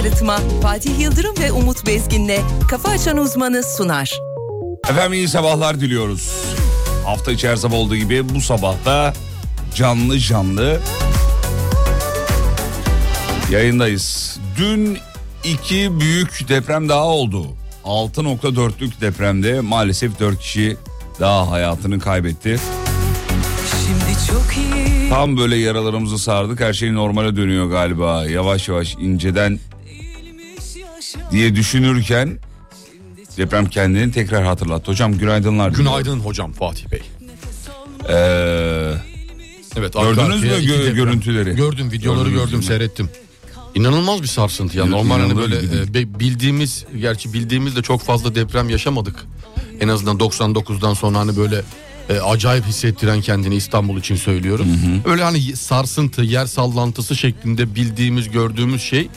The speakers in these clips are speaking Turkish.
arıtma Fatih Yıldırım ve Umut Bezgin'le Kafa Açan Uzmanı sunar. Efendim iyi sabahlar diliyoruz. Hafta içi her sabah olduğu gibi bu sabahta canlı canlı yayındayız. Dün iki büyük deprem daha oldu. 6.4'lük depremde maalesef 4 kişi daha hayatını kaybetti. Şimdi çok iyi. Tam böyle yaralarımızı sardık her şey normale dönüyor galiba. Yavaş yavaş inceden diye düşünürken deprem kendini tekrar hatırlattı. Hocam günaydınlar. Günaydın hocam Fatih Bey. Ee, Evet, Gördünüz mü gö- görüntüleri? Gördüm videoları Gördünüz gördüm mi? seyrettim. İnanılmaz bir sarsıntı ya. Normal hani böyle e, bildiğimiz gerçi bildiğimizde çok fazla deprem yaşamadık. En azından 99'dan sonra hani böyle e, acayip hissettiren kendini İstanbul için söylüyorum. Öyle hani sarsıntı, yer sallantısı şeklinde bildiğimiz, gördüğümüz şey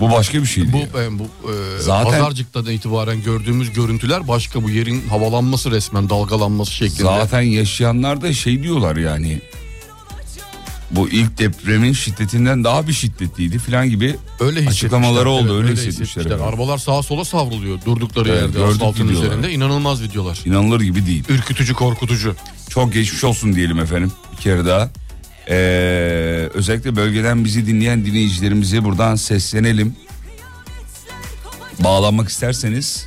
bu başka bir şeydi. bu ya. e, bu e, Zaten- Pazarcık'tan itibaren gördüğümüz görüntüler başka bu yerin havalanması resmen dalgalanması şeklinde. Zaten yaşayanlar da şey diyorlar yani. Bu ilk depremin şiddetinden daha bir şiddetliydi falan gibi Öyle Açıklamaları hissetmişler. oldu, öyle hissetmişler, evet. Arabalar sağa sola savruluyor durdukları Evet, yerde asfaltın üzerinde. inanılmaz videolar. inanılır gibi değil. Ürkütücü, korkutucu. Çok geçmiş olsun diyelim efendim bir kere daha. Ee, özellikle bölgeden bizi dinleyen dinleyicilerimize buradan seslenelim. Bağlanmak isterseniz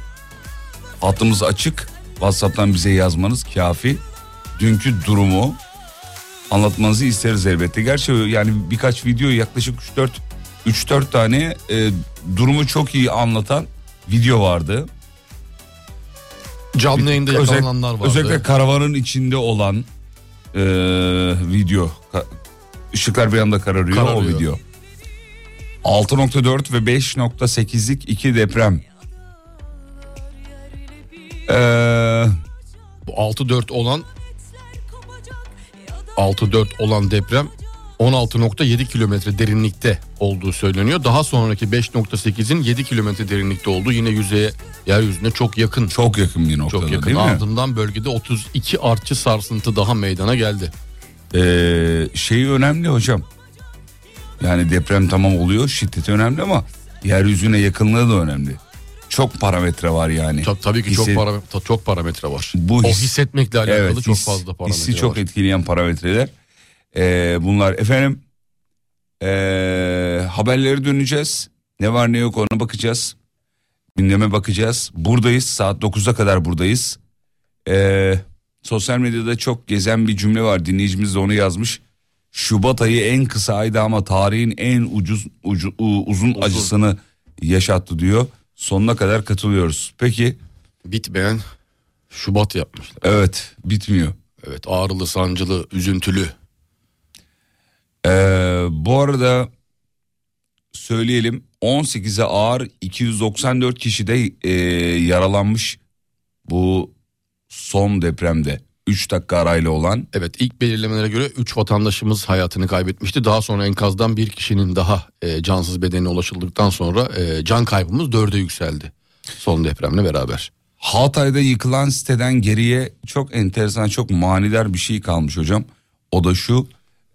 hattımız açık. WhatsApp'tan bize yazmanız kafi. Dünkü durumu anlatmanızı isteriz elbette. Gerçi yani birkaç video yaklaşık 3-4 3-4 tane e, durumu çok iyi anlatan video vardı. Canlı yayında yakalananlar vardı. Özellikle karavanın içinde olan e, video. Ka- Işıklar bir anda kararıyor, o Kararıyor. video. 6.4 ve 5.8'lik iki deprem. Ee, Bu 6-4 olan 6-4 olan deprem 16.7 kilometre derinlikte olduğu söyleniyor. Daha sonraki 5.8'in 7 kilometre derinlikte olduğu yine yüzeye yeryüzüne çok yakın. Çok, çok yakın bir noktada yakın. değil mi? Ardından bölgede 32 artçı sarsıntı daha meydana geldi. Ee, şey önemli hocam. Yani deprem tamam oluyor, şiddeti önemli ama yeryüzüne yakınlığı da önemli. Çok parametre var yani. Ta- tabii ki Hisset- çok parametre, çok parametre var. Bu o his- hissetmekle alakalı Evet, çok his- fazla parametre Hissi çok var. etkileyen parametreler. Ee, bunlar efendim ee, haberlere döneceğiz. Ne var ne yok ona bakacağız. Gündeme bakacağız. Buradayız saat 9'a kadar buradayız. Ee, sosyal medyada çok gezen bir cümle var. Dinleyicimiz de onu yazmış. Şubat ayı en kısa aydı ama tarihin en ucuz ucu- u- uzun acısını yaşattı diyor. Sonuna kadar katılıyoruz. Peki Bitmeyen Şubat yapmışlar. evet bitmiyor. Evet ağrılı, sancılı, üzüntülü. Ee, bu arada söyleyelim 18'e ağır 294 kişi de e, yaralanmış bu son depremde 3 dakika arayla olan Evet ilk belirlemelere göre 3 vatandaşımız hayatını kaybetmişti. Daha sonra enkazdan bir kişinin daha e, cansız bedenine ulaşıldıktan sonra e, can kaybımız 4'e yükseldi. Son depremle beraber. Hatay'da yıkılan siteden geriye çok enteresan çok manidar bir şey kalmış hocam. O da şu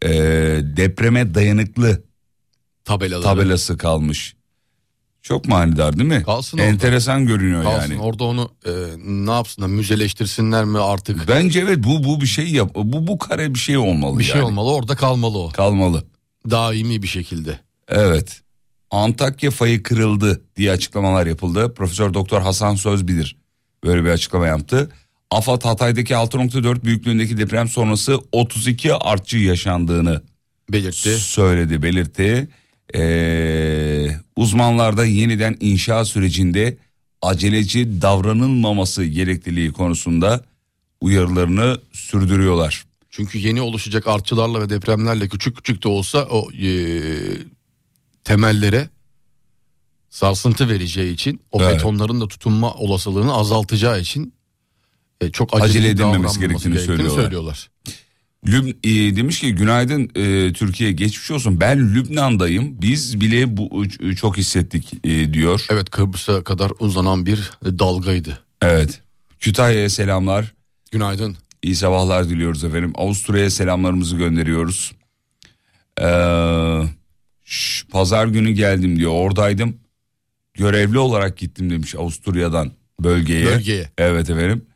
e, depreme dayanıklı Tabelaları. tabelası kalmış. Çok manidar değil mi? Kalsın orada. Enteresan görünüyor Kalsın yani. orada onu e, ne yapsınlar müzeleştirsinler mi artık? Bence evet bu bu bir şey yap. Bu bu kare bir şey olmalı Bir şey yani. olmalı orada kalmalı o. Kalmalı. Daimi bir şekilde. Evet. Antakya fayı kırıldı diye açıklamalar yapıldı. Profesör Doktor Hasan Sözbilir böyle bir açıklama yaptı. AFAD Hatay'daki 6.4 büyüklüğündeki deprem sonrası 32 artçı yaşandığını Belirtti. söyledi, belirtti. Ee, uzmanlar da yeniden inşa sürecinde aceleci davranılmaması gerekliliği konusunda uyarılarını sürdürüyorlar. Çünkü yeni oluşacak artçılarla ve depremlerle küçük küçük de olsa o e, temellere sarsıntı vereceği için o Evet. betonların da tutunma olasılığını azaltacağı için e, çok acele, Acele edilmemesi davranmaması gerektiğini söylüyorlar. söylüyorlar. Lüb e, demiş ki günaydın e, Türkiye geçmiş olsun ben Lübnan'dayım biz bile bu e, çok hissettik e, diyor. Evet Kıbrıs'a kadar uzanan bir dalgaydı. Evet Kütahya'ya selamlar Günaydın. iyi sabahlar diliyoruz efendim Avusturya'ya selamlarımızı gönderiyoruz. Ee, şş, pazar günü geldim diyor. Oradaydım. Görevli olarak gittim demiş Avusturya'dan bölgeye. Bölgeye. Evet efendim.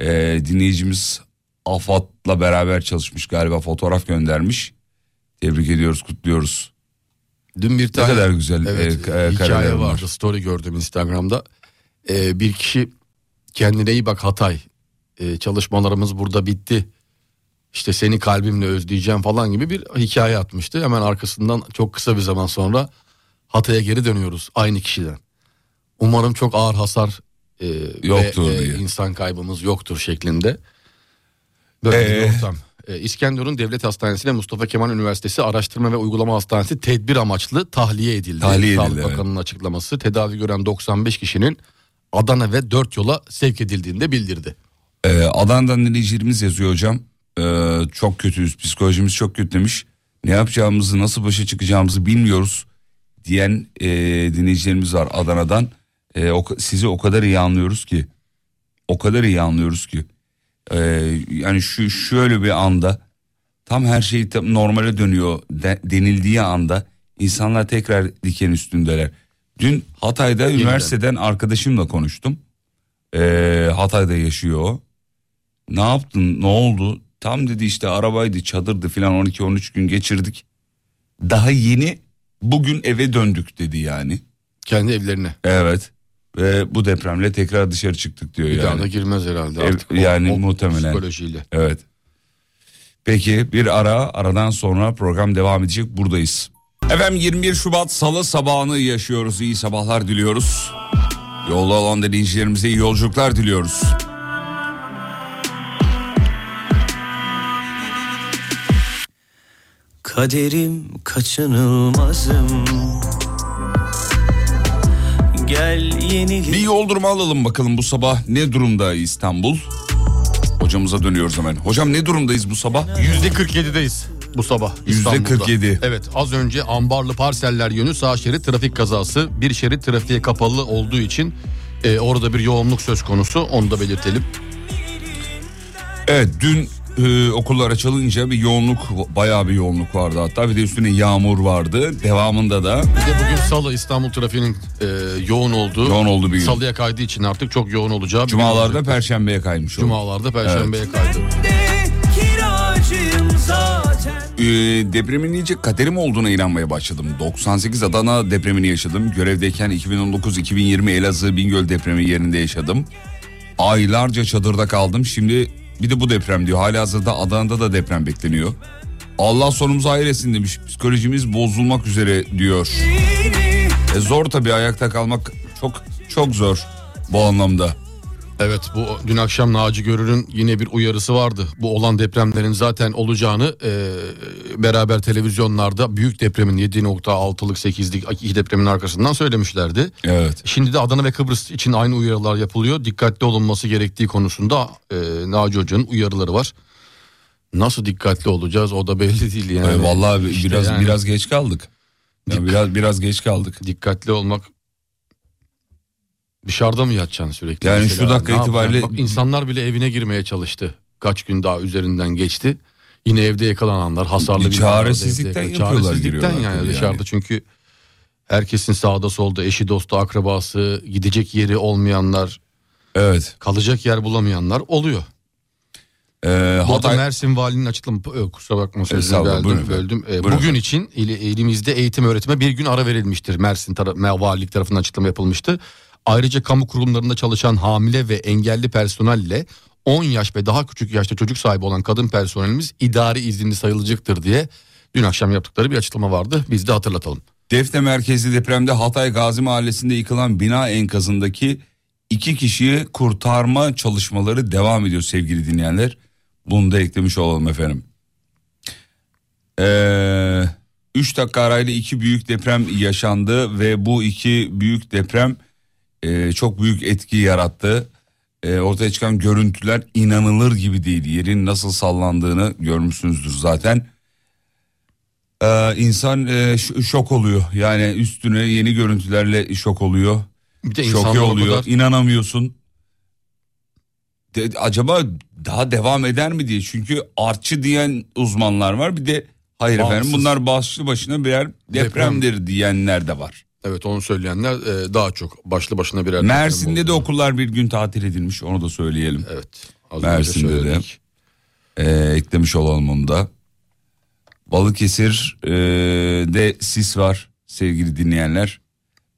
Ee, dinleyicimiz AFAD'la beraber çalışmış galiba fotoğraf göndermiş. Tebrik ediyoruz, kutluyoruz. Dün bir tane kadar güzel, evet, e, ka- hikaye vardı. var. Story gördüm Instagram'da. Ee, bir kişi kendine iyi bak Hatay. Ee, çalışmalarımız burada bitti. İşte seni kalbimle özleyeceğim falan gibi bir hikaye atmıştı. Hemen arkasından çok kısa bir zaman sonra Hatay'a geri dönüyoruz aynı kişiden. Umarım çok ağır hasar e, Yoktur ve, e, diye. insan kaybımız yoktur şeklinde. Böyle Ee? bir ortam. Ee, İskenderun Devlet Hastanesi ile Mustafa Kemal Üniversitesi Araştırma ve Uygulama Hastanesi tedbir amaçlı tahliye edildi. Tahliye Sağlık edildi, evet. Bakanı'nın açıklaması tedavi gören 95 kişinin Adana ve 4 yola sevk edildiğini de bildirdi. Ee, Adana'dan dinleyicilerimiz yazıyor hocam. Ee, çok kötüyüz, psikolojimiz çok kötü demiş. Ne yapacağımızı, nasıl başa çıkacağımızı bilmiyoruz diyen e, dinleyicilerimiz var Adana'dan. E, o, sizi o kadar iyi anlıyoruz ki. O kadar iyi anlıyoruz ki. Ee, yani şu şöyle bir anda tam her şey tam normale dönüyor de- denildiği anda insanlar tekrar diken üstündeler. Dün Hatay'da üniversiteden arkadaşımla konuştum. Ee, Hatay'da yaşıyor o. Ne yaptın ne oldu? Tam dedi işte arabaydı çadırdı filan 12-13 gün geçirdik. Daha yeni bugün eve döndük dedi yani. Kendi evlerine. Evet ve bu depremle tekrar dışarı çıktık diyor Bir daha da yani. girmez herhalde artık. yani muhtemelen. Psikolojiyle. Evet. Peki bir ara aradan sonra program devam edecek buradayız. Efendim 21 Şubat Salı sabahını yaşıyoruz. İyi sabahlar diliyoruz. Yolda olan dinleyicilerimize iyi yolculuklar diliyoruz. Kaderim kaçınılmazım Gel yenile Bir yol durumu alalım bakalım bu sabah ne durumda İstanbul? Hocamıza dönüyoruz hemen. Hocam ne durumdayız bu sabah? %47'deyiz bu sabah İstanbul'da. %47. Evet az önce ambarlı parseller yönü sağ şerit trafik kazası. Bir şerit trafiğe kapalı olduğu için e, orada bir yoğunluk söz konusu onu da belirtelim. Evet dün e, okullar açılınca bir yoğunluk bayağı bir yoğunluk vardı hatta bir de üstüne yağmur vardı. Devamında da Bir de bugün salı İstanbul trafiğinin e, yoğun olduğu. yoğun oldu bir gün. Salıya kaydığı için artık çok yoğun olacağı. bir Cumalarda olacak. perşembeye kaymış oldu. Cumalarda perşembeye kaydı. kiracıyım zaten Ee, depremin iyice kaderim olduğuna inanmaya başladım. 98 Adana depremini yaşadım. Görevdeyken 2019-2020 Elazığ Bingöl depremi yerinde yaşadım. Aylarca çadırda kaldım. Şimdi bir de bu deprem diyor. Halihazırda Adana'da da deprem bekleniyor. Allah sonumuzu hayır etsin demiş. Psikolojimiz bozulmak üzere diyor. E zor tabii ayakta kalmak çok çok zor bu anlamda. Evet bu dün akşam Naci Görür'ün yine bir uyarısı vardı. Bu olan depremlerin zaten olacağını e, beraber televizyonlarda büyük depremin 7.6'lık 8'lik iki depremin arkasından söylemişlerdi. Evet. Şimdi de Adana ve Kıbrıs için aynı uyarılar yapılıyor. Dikkatli olunması gerektiği konusunda e, Naci Hoca'nın uyarıları var. Nasıl dikkatli olacağız o da belli değil yani. E, vallahi İşte biraz yani biraz geç kaldık. Ya Dik- biraz biraz geç kaldık. dikkatli olmak dışarıda mı yatacaksın sürekli? Yani mesela? şu dakika Ne itibariyle- Bak, insanlar bile evine girmeye çalıştı. Kaç gün daha üzerinden geçti. Yine evde yakalananlar hasarlı Bir çaresizlikten yapıyorlar, Çaresizlikten yani tabii dışarıda yani. çünkü herkesin sağda solda eşi dostu akrabası gidecek yeri olmayanlar Evet. kalacak yer bulamayanlar oluyor. Ee, Bu Hatay Mersin Valinin açıklama kusura bakma sözünü Estağfurullah, böldüm. böldüm. Buyurun bugün için il- elimizde eğitim öğretime bir gün ara verilmiştir. Mersin Me- Valilik tarafından açıklama yapılmıştı. Ayrıca kamu kurumlarında çalışan hamile ve engelli personelle 10 yaş ve daha küçük yaşta çocuk sahibi olan kadın personelimiz idari izinli sayılacaktır diye dün akşam yaptıkları bir açıklama vardı. Biz de hatırlatalım. Defne merkezli depremde Hatay Gazi Mahallesi'nde yıkılan bina enkazındaki iki kişiyi kurtarma çalışmaları devam ediyor sevgili dinleyenler. Bunu da eklemiş olalım efendim. Ee, üç dakika arayla iki büyük deprem yaşandı ve bu iki büyük deprem e, çok büyük etki yarattı. E, ortaya çıkan görüntüler inanılır gibi değil. Yerin nasıl sallandığını görmüşsünüzdür zaten. Ee, insan e, şok oluyor. Yani üstüne yeni görüntülerle şok oluyor. Bir de o oluyor. kadar İnanamıyorsun. De- acaba daha devam eder mi diye. Çünkü artçı diyen uzmanlar var. Bir de Hayır efendim Bağımsız. bunlar başlı başına birer depremdir diyenler de var. Evet onu söyleyenler e, daha çok başlı başına birer Mersin'de de okullar bir gün tatil edilmiş onu da söyleyelim. Evet. Az Mersin'de de. Ee, eklemiş olalım onu da. Balıkesir e, de sis var sevgili dinleyenler.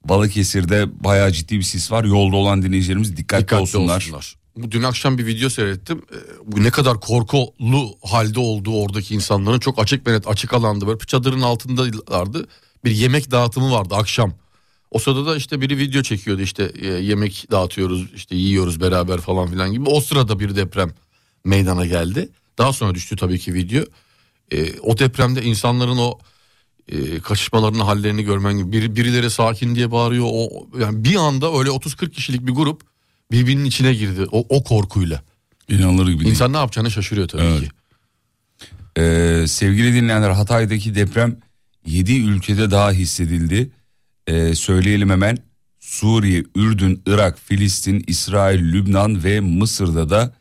Balıkesir'de bayağı ciddi bir sis var. Yolda olan dinleyicilerimiz dikkatli, Dikkatli olsunlar. olsunlar. Bu dün akşam bir video seyrettim. Ee, Bu ne kadar korkulu halde olduğu oradaki insanların çok açık ve net açık alanda böyle çadırın altındalardı. Bir yemek dağıtımı vardı akşam. O sırada da işte biri video çekiyordu işte e, yemek dağıtıyoruz işte yiyoruz beraber falan filan gibi. O sırada bir deprem meydana geldi. Daha sonra düştü tabii ki video. E, o depremde insanların o e, kaçışmalarının hallerini görmen gibi bir, birileri sakin diye bağırıyor. O yani bir anda öyle 30-40 kişilik bir grup birbirinin içine girdi o, o korkuyla. İnanılır gibi değil. İnsan ne yapacağını şaşırıyor tabii Evet. ki. Ee, sevgili dinleyenler Hatay'daki deprem 7 ülkede daha hissedildi. Ee, söyleyelim hemen Suriye, Ürdün, Irak, Filistin, İsrail, Lübnan ve Mısır'da da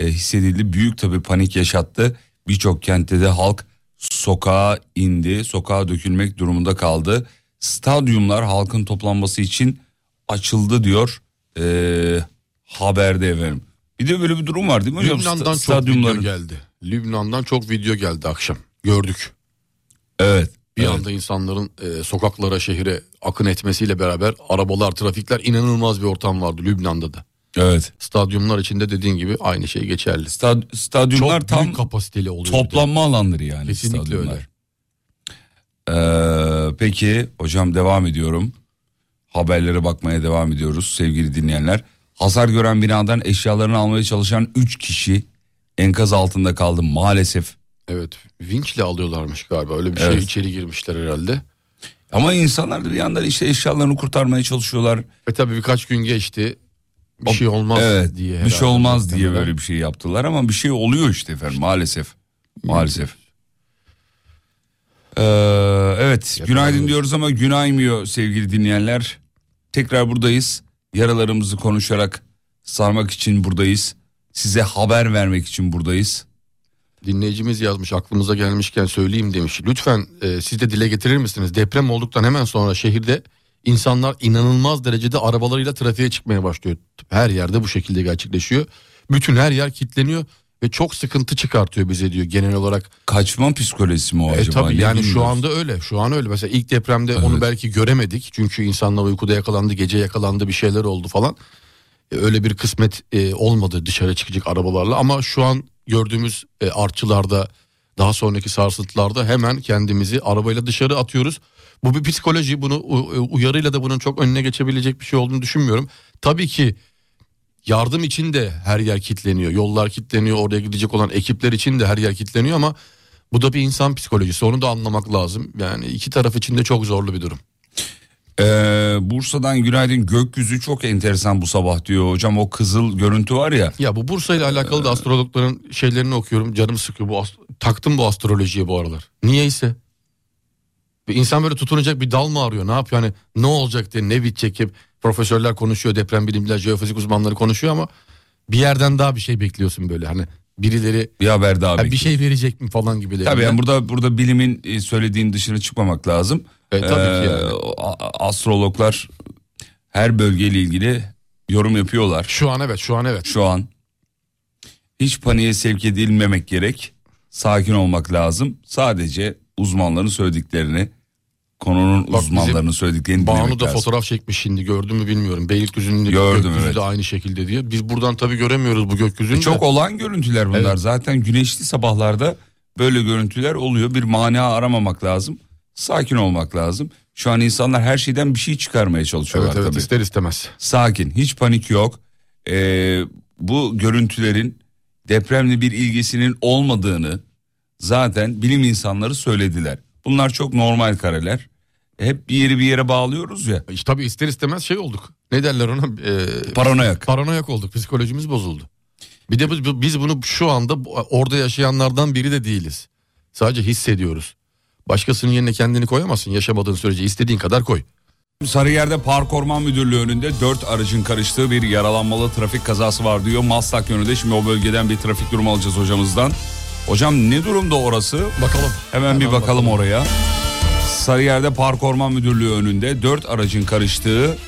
e, hissedildi. Büyük tabi panik yaşattı. Birçok kentte de halk sokağa indi, sokağa dökülmek durumunda kaldı. Stadyumlar halkın toplanması için açıldı diyor e, haberde efendim. Bir de böyle bir durum var değil mi hocam? Lübnan'dan Sta- çok video stadyumların- geldi. Lübnan'dan çok video geldi akşam. Gördük. Evet. Bir evet. anda insanların e, sokaklara, şehire akın etmesiyle beraber arabalar, trafikler inanılmaz bir ortam vardı Lübnan'da da. Evet. Stadyumlar içinde dediğin gibi aynı şey geçerli. Stad- stadyumlar Çok tam kapasiteli oluyor. toplanma alanları yani Kesinlikle stadyumlar. Ee, peki hocam devam ediyorum. Haberlere bakmaya devam ediyoruz sevgili dinleyenler. Hasar gören binadan eşyalarını almaya çalışan 3 kişi enkaz altında kaldı maalesef. Evet vinçle alıyorlarmış galiba öyle bir şey Evet. içeri girmişler herhalde. Ama insanlar da bir yandan işte eşyalarını kurtarmaya çalışıyorlar. Ve tabii birkaç gün geçti bir şey olmaz evet, diye. Bir herhalde şey olmaz diye böyle bir şey yaptılar ama bir şey oluyor işte efendim maalesef. Maalesef. Ee, evet günaydın diyoruz ama gün aymıyor sevgili dinleyenler. Tekrar buradayız. Yaralarımızı konuşarak sarmak için buradayız. Size haber vermek için buradayız. Dinleyicimiz yazmış aklımıza gelmişken söyleyeyim demiş. Lütfen e, siz de dile getirir misiniz? Deprem olduktan hemen sonra şehirde insanlar inanılmaz derecede arabalarıyla trafiğe çıkmaya başlıyor. Her yerde bu şekilde gerçekleşiyor. Bütün her yer kilitleniyor ve çok sıkıntı çıkartıyor bize diyor genel olarak. Kaçma psikolojisi mi o E acaba? tabii Ne yani şu anda öyle. Şu an öyle. Mesela ilk depremde onu belki göremedik. Çünkü insanlar uykuda yakalandı, gece yakalandı, bir şeyler oldu falan. E, öyle bir kısmet e, olmadı dışarı çıkacak arabalarla ama şu an gördüğümüz e, artçılarda daha sonraki sarsıntılarda hemen kendimizi arabayla dışarı atıyoruz. Bu bir psikoloji bunu e, uyarıyla da bunun çok önüne geçebilecek bir şey olduğunu düşünmüyorum. Tabii ki yardım için de her yer kilitleniyor. Yollar kilitleniyor. Oraya gidecek olan ekipler için de her yer kilitleniyor ama bu da bir insan psikolojisi. Onu da anlamak lazım. Yani iki taraf için de çok zorlu bir durum. Ee, Bursa'dan günaydın gökyüzü çok enteresan bu sabah diyor hocam o kızıl görüntü var ya. Ya bu Bursa ile alakalı da astrologların şeylerini okuyorum. Canım sıkıyor. Bu taktım bu astrolojiye bu aralar. Niyeyse. Bir insan böyle tutunacak bir dal mı arıyor? Ne yapıyor? Hani ne olacak diye ne bitecek hep profesörler konuşuyor, deprem bilimciler, jeofizik uzmanları konuşuyor ama bir yerden daha bir şey bekliyorsun böyle. Hani birileri Bir haber daha "Ha, bir şey verecek mi falan gibi. Tabii yani burada burada bilimin e, söylediğin dışına çıkmamak lazım. E, tabii ki yani. a- Astrologlar her bölgeyle ilgili yorum yapıyorlar. Şu an evet, şu an evet. Şu an hiç paniğe sevk edilmemek gerek. Sakin olmak lazım. Sadece uzmanların söylediklerini, konunun Bak uzmanlarının söylediklerini Banu dinlemek da lazım. fotoğraf çekmiş şimdi gördün mü bilmiyorum. Beylikdüzü'nün gökyüzü evet. de aynı şekilde diye. Biz buradan tabii göremiyoruz bu gökyüzünü. E, de. çok olan görüntüler bunlar. Evet. Zaten güneşli sabahlarda böyle görüntüler oluyor. Bir mana aramamak lazım. Sakin olmak lazım. Şu an insanlar her şeyden bir şey çıkarmaya çalışıyorlar Evet evet tabii. ister istemez. Sakin, hiç panik yok. Ee, bu görüntülerin depremle bir ilgisinin olmadığını zaten bilim insanları söylediler. Bunlar çok normal kareler. Hep bir yeri bir yere bağlıyoruz ya. İşte tabii ister istemez şey olduk. Ne derler ona? Ee, Paranoyak. paranoyak olduk. Psikolojimiz bozuldu. Bir de biz, biz bunu şu anda orada yaşayanlardan biri de değiliz. Sadece hissediyoruz. Başkasının yerine kendini koyamazsın yaşamadığın sürece istediğin kadar koy. Sarıyer'de Park Orman Müdürlüğü önünde 4 aracın karıştığı bir yaralanmalı trafik kazası var diyor. Maslak yönünde şimdi o bölgeden bir trafik durumu alacağız hocamızdan. Hocam ne durumda orası? Bakalım. Hemen bir Hemen bakalım oraya. Sarıyer'de Park Orman Müdürlüğü önünde 4 aracın karıştığı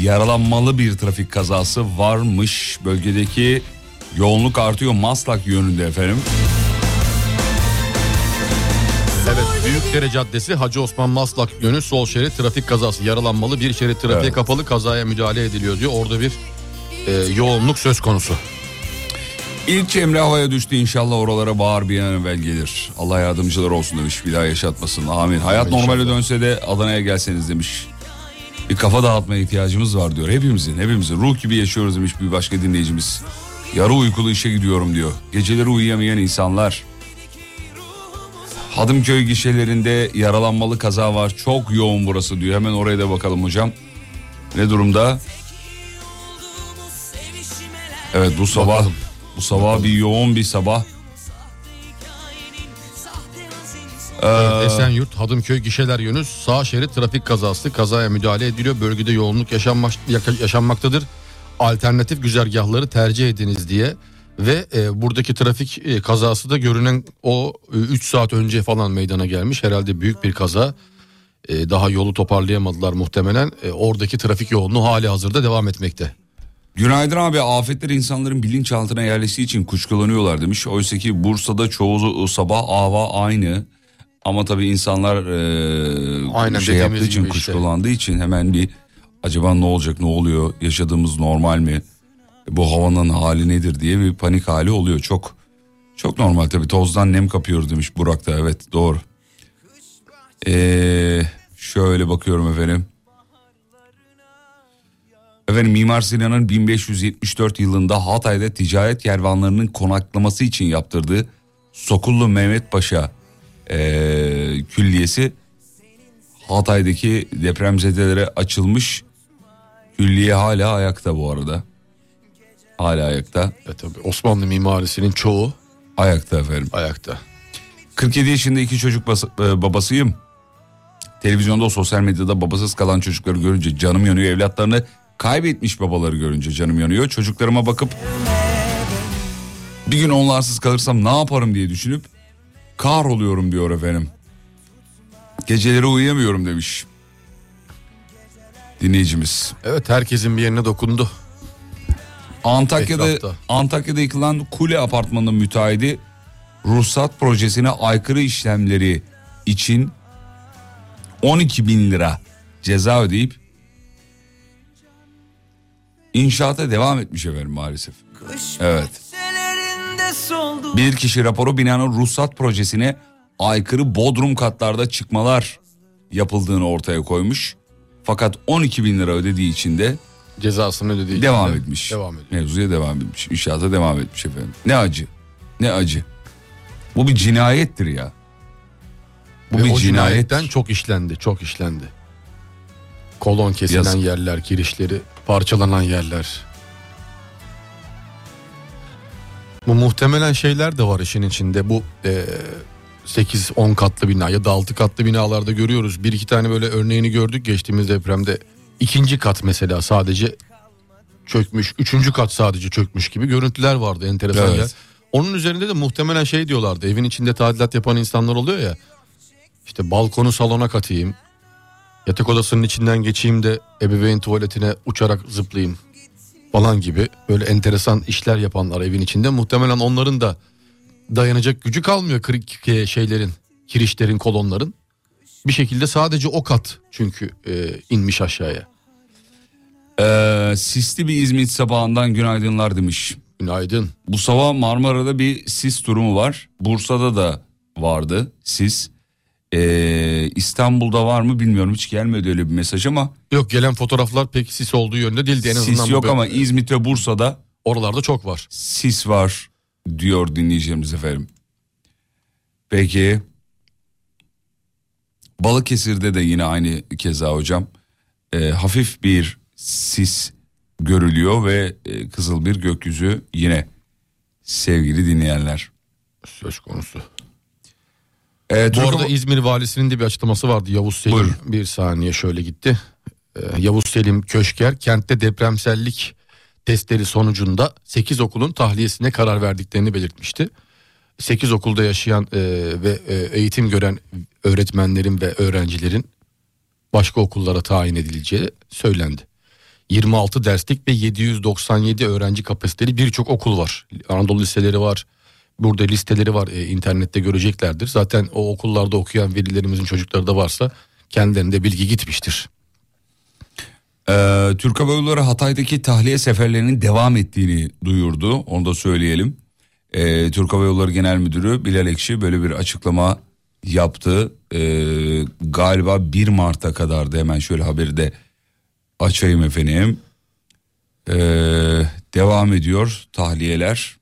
yaralanmalı bir trafik kazası varmış. Bölgedeki yoğunluk artıyor Maslak yönünde efendim. Evet Büyükdere Caddesi Hacı Osman Maslak yönü sol şerit trafik kazası yaralanmalı bir şerit trafiğe Evet. kapalı kazaya müdahale ediliyor diyor. Orada bir e, yoğunluk söz konusu. İlk Emre havaya düştü inşallah oralara bağır bir an evvel gelir. Allah yardımcılar olsun demiş bir daha yaşatmasın amin. Hayat İnşallah. normale dönse de Adana'ya gelseniz demiş. Bir kafa dağıtmaya ihtiyacımız var diyor hepimizin hepimizin ruh gibi yaşıyoruz demiş bir başka dinleyicimiz. Yarı uykulu işe gidiyorum diyor. Geceleri uyuyamayan insanlar. Hadımköy gişelerinde yaralanmalı kaza var. Çok yoğun burası diyor. Hemen oraya da bakalım hocam. Ne durumda? Evet bu sabah Bakalım. bu sabah bir yoğun bir sabah. Ee, Esenyurt Hadımköy gişeler yönü sağ şerit trafik kazası kazaya müdahale ediliyor. Bölgede yoğunluk yaşanmak, yaşanmaktadır. Alternatif güzergahları tercih ediniz diye ve e, buradaki trafik e, kazası da görünen o 3 saat önce falan meydana gelmiş. Herhalde büyük bir kaza. E, daha yolu toparlayamadılar muhtemelen. E, oradaki trafik yoğunluğu hali hazırda devam etmekte. Günaydın abi afetler insanların bilinçaltına yerleştiği için kuşkulanıyorlar demiş. Oysa ki Bursa'da çoğu sabah hava aynı. Ama tabii insanlar e, Aynen şey yaptığı için işte. kuşkulandığı için hemen bir acaba ne olacak ne oluyor yaşadığımız normal mi? Bu havanın hali nedir diye bir panik hali oluyor çok. Çok normal tabii tozdan nem kapıyoruz demiş Burak da evet doğru. Ee, şöyle bakıyorum efendim. Efendim Mimar Sinan'ın 1574 yılında Hatay'da ticaret kervanlarının konaklaması için yaptırdığı Sokullu Mehmet Paşa eee, külliyesi Hatay'daki depremzedelere açılmış. Külliye hala ayakta bu arada. Hala ayakta. E, tabii Osmanlı mimarisinin çoğu Ayakta efendim. ayakta. 47 yaşında iki çocuk bas- e, babasıyım. Televizyonda sosyal medyada babasız kalan çocukları görünce canım yanıyor. Evlatlarını kaybetmiş babaları görünce canım yanıyor. Çocuklarıma bakıp bir gün onlarsız kalırsam ne yaparım diye düşünüp kahroluyorum diyor efendim. Geceleri uyuyamıyorum demiş. Dinleyicimiz. Evet herkesin bir yerine dokundu. Antakya'da Etrafta. Antakya'da yıkılan kule apartmanının müteahhidi ruhsat projesine aykırı işlemleri için 12 bin lira ceza ödeyip inşaata devam etmiş efendim maalesef. Evet. Bir kişi raporu binanın ruhsat projesine aykırı bodrum katlarda çıkmalar yapıldığını ortaya koymuş. Fakat 12 bin lira ödediği için de Cezasını ödediği devam için de etmiş. Devam ediyor. Mevzuya devam etmiş. İnşaata devam etmiş efendim. Ne acı. Ne acı. Bu bir cinayettir ya. Bu Ve bir o cinayet. cinayetten çok işlendi, çok işlendi. Kolon kesilen Yazık. yerler, girişleri, parçalanan yerler. Bu muhtemelen şeyler de var işin içinde. Bu e, 8-10 katlı bina ya da 6 katlı binalarda görüyoruz. Bir iki tane böyle örneğini gördük geçtiğimiz depremde. İkinci kat mesela sadece çökmüş. Üçüncü kat sadece çökmüş gibi görüntüler vardı enteresan Evet. yer. Onun üzerinde de muhtemelen şey diyorlardı. Evin içinde tadilat yapan insanlar oluyor ya. İşte balkonu salona katayım. Yatak odasının içinden geçeyim de ebeveyn tuvaletine uçarak zıplayayım falan gibi böyle enteresan işler yapanlar evin içinde muhtemelen onların da dayanacak gücü kalmıyor kırık şeylerin, kirişlerin, kolonların. Bir şekilde sadece o kat çünkü e, inmiş aşağıya. Ee, sisli bir İzmit sabahından günaydınlar demiş. Günaydın. Bu sabah Marmara'da bir sis durumu var. Bursa'da da vardı sis. Ee, İstanbul'da var mı bilmiyorum hiç gelmedi öyle bir mesaj ama Yok gelen fotoğraflar pek sis olduğu yönde değildi en azından. sis yok ama İzmit ve Bursa'da oralarda çok var. sis var diyor dinleyicilerimiz efendim. Peki. Balıkesir'de de yine aynı keza hocam. Ee, hafif bir sis görülüyor ve e, kızıl bir gökyüzü yine sevgili dinleyenler. Söz konusu. Ee, Bu arada İzmir valisinin de bir açıklaması vardı Yavuz Selim. Buyurun. Bir saniye şöyle gitti. Ee, Yavuz Selim Köşker kentte depremsellik testleri sonucunda 8 okulun tahliyesine karar verdiklerini belirtmişti. 8 okulda yaşayan e, ve e, eğitim gören öğretmenlerin ve öğrencilerin başka okullara tayin edileceği söylendi. 26 derslik ve 797 öğrenci kapasiteli birçok okul var. Anadolu liseleri var. Burada listeleri var e, internette göreceklerdir. Zaten o okullarda okuyan velilerimizin çocukları da varsa kendilerinde bilgi gitmiştir. Ee, Türk Hava Yolları Hatay'daki tahliye seferlerinin devam ettiğini duyurdu. Onu da söyleyelim. Ee, Türk Hava Yolları Genel Müdürü Bilal Ekşi böyle bir açıklama yaptı. Ee, galiba 1 Mart'a kadardı hemen şöyle haberi de açayım efendim. Ee, devam ediyor tahliyeler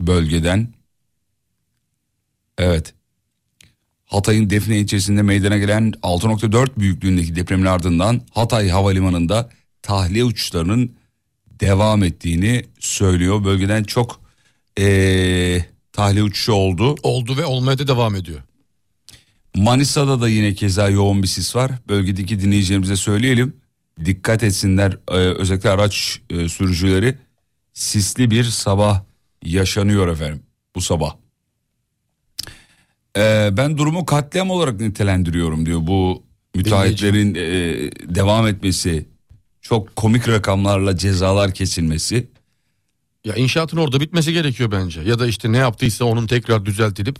bölgeden. Evet. Hatay'ın Defne ilçesinde meydana gelen 6.4 büyüklüğündeki depremin ardından Hatay Havalimanı'nda tahliye uçuşlarının devam ettiğini söylüyor. Bölgeden çok ee, tahliye uçuşu oldu. Oldu ve olmaya da devam ediyor. Manisa'da da yine keza yoğun bir sis var. Bölgedeki dinleyicilerimize söyleyelim. Dikkat etsinler ee, özellikle araç e, sürücüleri sisli bir sabah yaşanıyor efendim bu sabah. Ee, ben durumu katliam olarak nitelendiriyorum diyor bu müteahhitlerin e, devam etmesi çok komik rakamlarla cezalar kesilmesi. Ya inşaatın orada bitmesi gerekiyor bence. Ya da işte ne yaptıysa onun tekrar düzeltilip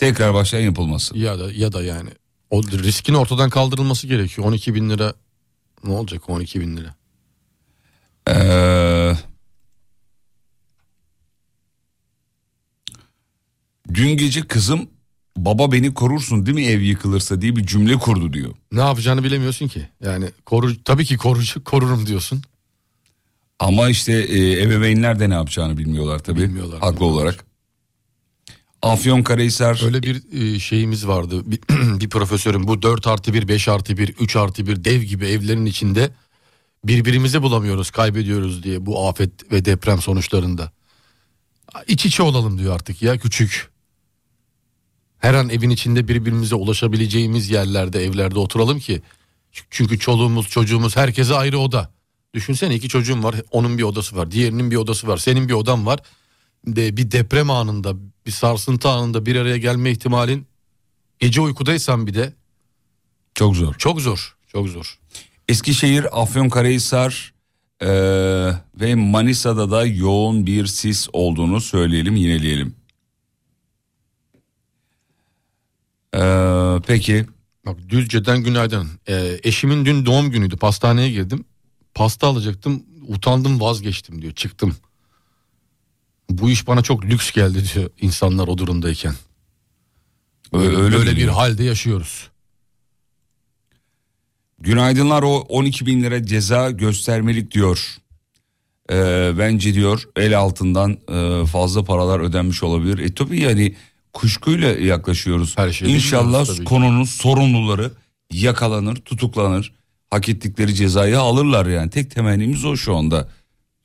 Tekrar baştan yapılması. ya da ya da yani o riskin ortadan kaldırılması gerekiyor. 12 bin lira ne olacak 12 bin lira? Ee, dün gece kızım baba beni korursun değil mi ev yıkılırsa diye bir cümle kurdu diyor. Ne yapacağını bilemiyorsun ki. Yani koru tabii ki korucu korurum diyorsun. Ama işte e, ebeveynler de ne yapacağını bilmiyorlar tabii. Bilmiyorlar, Haklı olarak. Afyonkarahisar Öyle bir e, şeyimiz vardı. Bir, bir profesörün bu 4 artı 1, 5 artı 1, 3 artı 1 dev gibi evlerin içinde birbirimizi bulamıyoruz, kaybediyoruz diye bu afet ve deprem sonuçlarında. İç içe olalım diyor artık ya küçük. Her an evin içinde birbirimize ulaşabileceğimiz yerlerde, evlerde oturalım ki. Çünkü çoluğumuz, çocuğumuz herkese ayrı oda. Düşünsene iki çocuğum var, onun bir odası var, diğerinin bir odası var, senin bir odan var. De bir deprem anında, bir sarsıntı anında bir araya gelme ihtimalin gece uykudaysan bir de çok zor. çok zor, çok zor. Eskişehir, Afyonkarahisar e, ve Manisa'da da yoğun bir sis olduğunu söyleyelim, yineleyelim. E, peki Bak Düzce'den günaydın. Ee, eşimin dün doğum günüydü. Pastaneye girdim. Pasta alacaktım. Utandım vazgeçtim diyor. Çıktım. Bu iş bana çok lüks geldi diyor insanlar o durumdayken. Öyle- Öyle, öyle bir halde yaşıyoruz. günaydınlar o 12 bin lira ceza göstermelik diyor. E, bence diyor el altından e, fazla paralar ödenmiş olabilir. E tabii yani kuşkuyla yaklaşıyoruz. Her şeyi İnşallah konunun sorumluları yakalanır, tutuklanır. Hak ettikleri cezayı alırlar yani. Tek temennimiz o şu anda.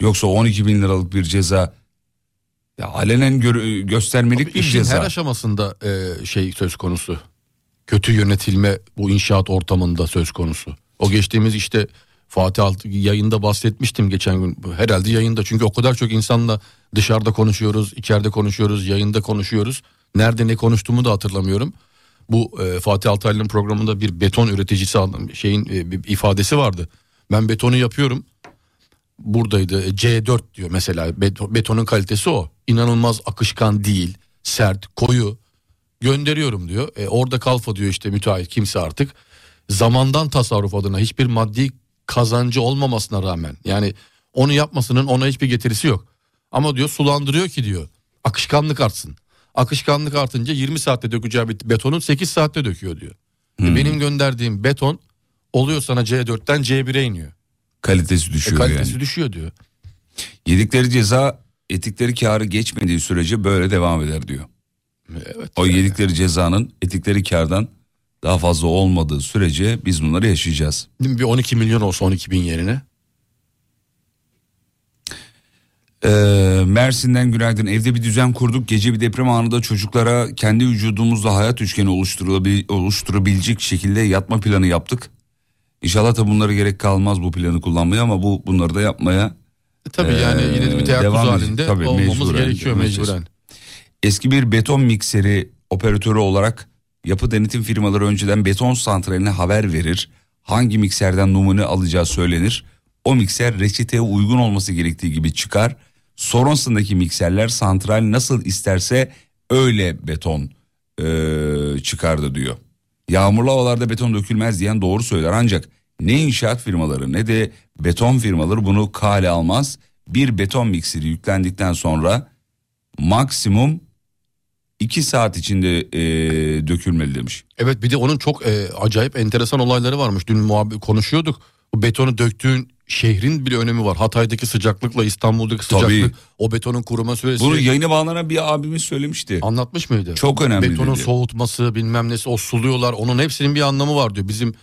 Yoksa 12 bin liralık bir ceza ya alenen gö- göstermelik bir İşin ceza. her aşamasında e, şey söz konusu. Kötü yönetilme bu inşaat ortamında söz konusu. O geçtiğimiz işte Fatih Alt yayında bahsetmiştim geçen gün. Herhalde yayında çünkü o kadar çok insanla dışarıda konuşuyoruz, içeride konuşuyoruz, yayında konuşuyoruz. Nerede ne konuştuğumu da hatırlamıyorum. Bu e, Fatih Altaylı'nın programında bir beton üreticisi şeyin e, bir ifadesi vardı. Ben betonu yapıyorum. Buradaydı e, C4 diyor mesela Beto- betonun kalitesi o. İnanılmaz akışkan değil, sert, koyu gönderiyorum diyor. E, orada kalfa diyor işte müteahhit kimse artık. Zamandan tasarruf adına hiçbir maddi kazancı olmamasına rağmen yani onu yapmasının ona hiçbir getirisi yok. Ama diyor sulandırıyor ki diyor akışkanlık artsın. Akışkanlık artınca 20 saatte dökeceği bir betonun 8 saatte döküyor diyor. E, benim gönderdiğim beton oluyor sana C4'ten C1'e iniyor. Kalitesi E, düşüyor kalitesi yani. düşüyor diyor. Yedikleri ceza etikleri karı geçmediği sürece böyle devam eder diyor. Evet. O yedikleri cezanın etikleri kardan daha fazla olmadığı sürece biz bunları yaşayacağız. Bir 12 milyon olsa 12 bin yerine. Ee, Mersin'den günaydın. Evde bir düzen kurduk. Gece bir deprem anında çocuklara kendi vücudumuzda hayat üçgeni oluşturulabil- oluşturabilecek şekilde yatma planı yaptık. İnşallah da bunlara gerek kalmaz bu planı kullanmaya ama bu bunları da yapmaya E, tabii yani Ee, yine de bir teyakkuz halinde Tabii, olmamız mecburen, gerekiyor mecburen. mecburen. Eski bir beton mikseri operatörü olarak yapı denetim firmaları önceden beton santraline haber verir. Hangi mikserden numune alacağı söylenir. O mikser reçeteye uygun olması gerektiği gibi çıkar. Sonrasındaki mikserler santral nasıl isterse öyle beton eee, çıkardı diyor. Yağmurlu havalarda beton dökülmez diyen doğru söyler ancak ne inşaat firmaları ne de beton firmaları bunu kale almaz. Bir beton mikseri yüklendikten sonra maksimum 2 saat içinde eee, dökülmeli demiş. Evet bir de onun çok e, acayip enteresan olayları varmış. Dün muhabbet konuşuyorduk. Bu betonu döktüğün şehrin bile önemi var. Hatay'daki sıcaklıkla İstanbul'daki Tabii. sıcaklık o betonun kuruma süresi Bunu yayına bağlanan bir abimiz söylemişti. anlatmış mıydı? Çok önemli Betonun dedi. soğutması bilmem nesi o suluyorlar onun hepsinin bir anlamı var diyor. Bizim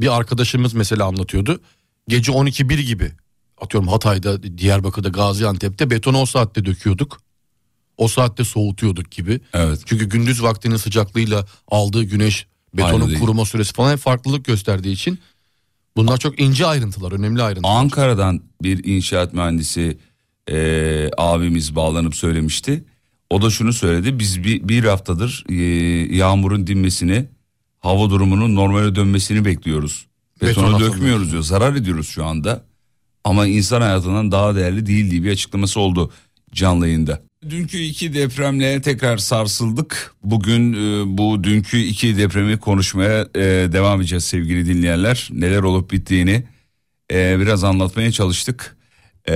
bir arkadaşımız mesela anlatıyordu. Gece 12-1 gibi atıyorum Hatay'da, Diyarbakır'da, Gaziantep'te betonu o saatte döküyorduk. O saatte soğutuyorduk gibi. Evet. Çünkü gündüz vaktinin sıcaklığıyla aldığı güneş, betonun kuruma süresi falan hep farklılık gösterdiği için bunlar çok ince ayrıntılar, önemli ayrıntılar. Ankara'dan bir inşaat mühendisi eee, abimiz bağlanıp söylemişti. O da şunu söyledi. Biz bir, bir haftadır eee, yağmurun dinmesini, hava durumunun normale dönmesini bekliyoruz. Beton Betonu atılmıyor. dökmüyoruz diyor. Zarar ediyoruz şu anda. Ama insan hayatından daha değerli değil diye bir açıklaması oldu canlı yayında. Dünkü iki depremle tekrar sarsıldık. Bugün e, bu dünkü iki depremi konuşmaya e, devam edeceğiz sevgili dinleyenler. Neler olup bittiğini e, biraz anlatmaya çalıştık. E,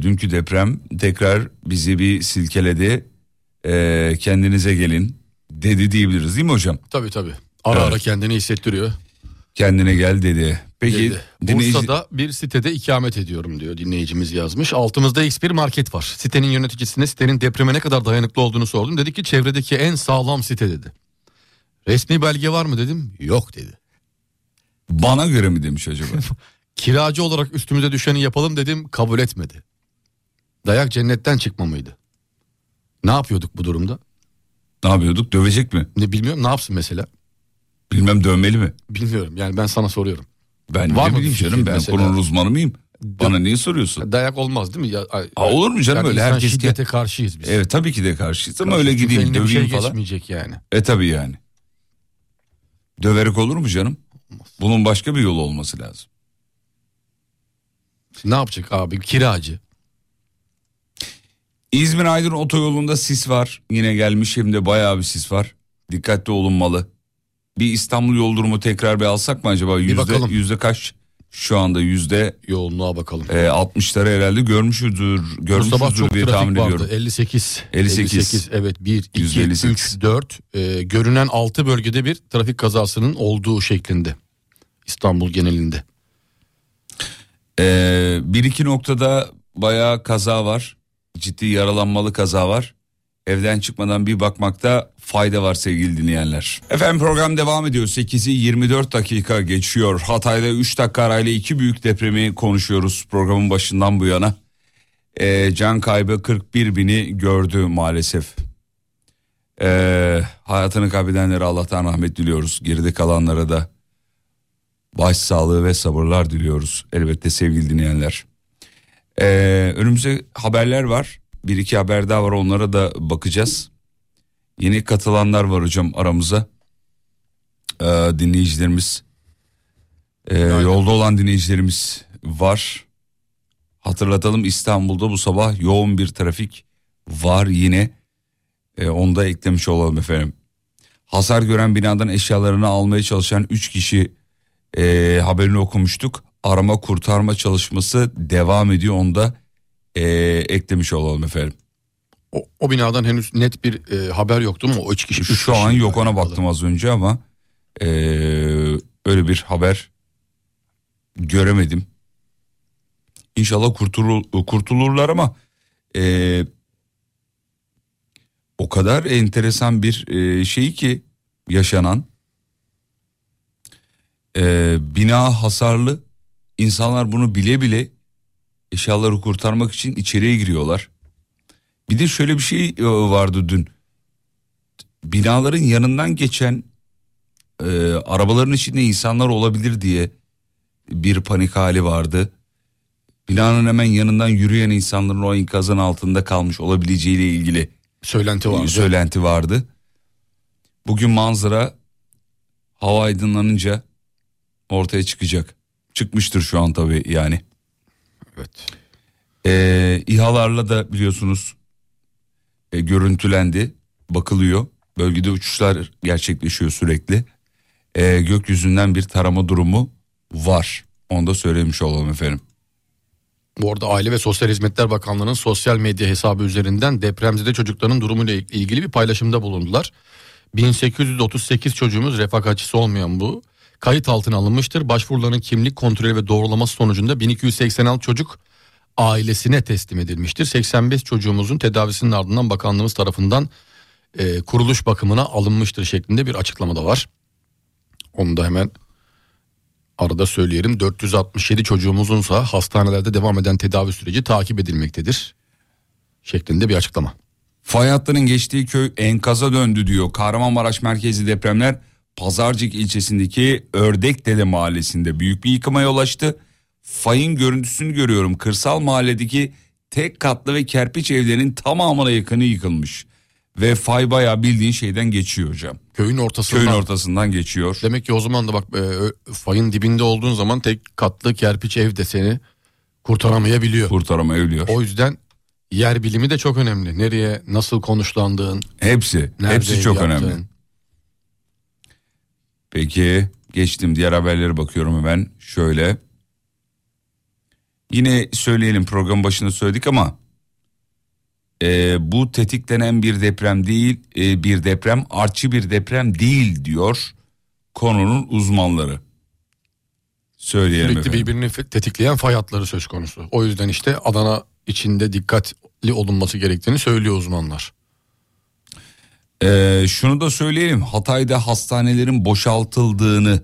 dünkü deprem tekrar bizi bir silkeledi. E, kendinize gelin dedi diyebiliriz değil mi hocam? Tabii tabii. Ara Evet. ara kendini hissettiriyor. Kendine gel dedi. Peki Dedi. dinleyici... Bursa'da bir sitede ikamet ediyorum diyor dinleyicimiz yazmış. Altımızda X1 market var. Sitenin yöneticisine sitenin depreme ne kadar dayanıklı olduğunu sordum. Dedi ki çevredeki en sağlam site dedi. Resmi belge var mı dedim. Yok dedi. bana göre mi demiş acaba? Kiracı olarak üstümüze düşeni yapalım dedim. Kabul etmedi. Dayak cennetten çıkma mıydı? Ne yapıyorduk bu durumda? ne yapıyorduk dövecek mi? Ne bilmiyorum ne yapsın mesela? Bilmem dövmeli mi? Bilmiyorum yani ben sana soruyorum. Ben Var ne mı bileyim bir canım ben mesela? konunun uzmanı mıyım? Bana niye soruyorsun? Dayak olmaz değil mi? Ya, ay- Ha, olur mu canım yani öyle insan herkes şiddete karşıyız biz. Evet tabii ki de karşıyız ama öyle Çünkü gideyim eline bir döveyim şey falan. geçmeyecek yani. E tabii yani. Döverek olur mu canım? Bunun başka bir yolu olması lazım. Ne yapacak abi kiracı? İzmir Aydın otoyolunda sis var. Yine gelmiş hem de bayağı bir sis var. Dikkatli olunmalı. Bir İstanbul yol durumu tekrar bir alsak mı acaba? Yüzde, bakalım. yüzde kaç? Şu anda yüzde Yoğunluğa bakalım. e, 60'ları herhalde görmüşüzdür. Bu sabah Görmüşüzdür çok diye tahmin vardı. ediyorum. 58. 58. Evet 1, 2, %58. 3, 4. Ee, görünen 6 bölgede bir trafik kazasının olduğu şeklinde. İstanbul genelinde. Ee, bir iki noktada bayağı kaza var. Ciddi yaralanmalı kaza var. Evden çıkmadan bir bakmakta fayda var sevgili dinleyenler. Efendim program devam ediyor. 8'i 24 dakika geçiyor. Hatay'da 3 dakika arayla iki büyük depremi konuşuyoruz programın başından bu yana. Ee, can kaybı 41 bini gördü maalesef. Ee, hayatını kaybedenlere Allah'tan rahmet diliyoruz. Geride kalanlara da başsağlığı ve sabırlar diliyoruz elbette sevgili dinleyenler. Ee, önümüzde haberler var. Bir iki haber daha var onlara da bakacağız. Yeni katılanlar var hocam aramıza. Ee, dinleyicilerimiz. Ee, yolda olan dinleyicilerimiz var. Hatırlatalım İstanbul'da bu sabah yoğun bir trafik var yine. Ee, onu da eklemiş olalım efendim. Hasar gören binadan eşyalarını almaya çalışan 3 kişi e, haberini okumuştuk. Arama kurtarma çalışması devam ediyor onu da e, eklemiş olalım efendim. O, o binadan henüz net bir e, haber yoktu mu? O üç kişi. üç Şu an yok ona baktım az önce ama e, öyle bir haber göremedim. İnşallah kurtulur, kurtulurlar ama e, o kadar enteresan bir e, şey ki yaşanan e, bina hasarlı insanlar bunu bile bile eşyaları kurtarmak için içeriye giriyorlar. Bir de şöyle bir şey e, vardı dün binaların yanından geçen e, arabaların içinde insanlar olabilir diye bir panik hali vardı. Binanın hemen yanından yürüyen insanların o enkazın altında kalmış olabileceğiyle ilgili Söylenti vardı. söylenti vardı. Bugün manzara hava aydınlanınca ortaya çıkacak. Çıkmıştır şu an tabii yani. evet. Ee, İHA'larla da biliyorsunuz e, görüntülendi, bakılıyor. Bölgede uçuşlar gerçekleşiyor sürekli. Ee, gökyüzünden bir tarama durumu var. Onu da söylemiş olalım efendim. Bu arada Aile ve Sosyal Hizmetler Bakanlığı'nın sosyal medya hesabı üzerinden depremzede çocukların durumuyla ilgili bir paylaşımda bulundular. 1838 çocuğumuz refakatçisi olmayan bu. Kayıt altına alınmıştır. Başvuruların kimlik kontrolü ve doğrulaması sonucunda 1286 çocuk ailesine teslim edilmiştir. 85 çocuğumuzun tedavisinin ardından bakanlığımız tarafından e, kuruluş bakımına alınmıştır şeklinde bir açıklama da var. Onu da hemen arada söyleyelim 467 çocuğumuzunsa hastanelerde devam eden tedavi süreci takip edilmektedir şeklinde bir açıklama. Fay geçtiği köy enkaza döndü diyor. Kahramanmaraş merkezi depremler Pazarcık ilçesindeki Ördekdere mahallesinde büyük bir yıkıma yol açtı. Fayın görüntüsünü görüyorum. Kırsal mahalledeki tek katlı ve kerpiç evlerin tamamına yakını yıkılmış. Ve fay bayağı bildiğin şeyden geçiyor hocam. Köyün ortasından. Köyün ortasından geçiyor. Demek ki o zaman da bak e, fayın dibinde olduğun zaman tek katlı kerpiç ev de seni kurtaramayabiliyor. Kurtarama ölüyor. O yüzden yer bilimi de çok önemli. Nereye nasıl konuşlandığın, Hepsi, hepsi çok yaptığın. önemli. Peki geçtim diğer haberlere bakıyorum hemen şöyle. Yine söyleyelim program başında söyledik ama e, bu tetiklenen bir deprem değil e, bir deprem artçı bir deprem değil diyor konunun uzmanları. Söyleyelim Sürekli efendim. birbirini tetikleyen fay hatları söz konusu. O yüzden işte Adana içinde dikkatli olunması gerektiğini söylüyor uzmanlar. Ee, şunu da söyleyelim Hatay'da hastanelerin boşaltıldığını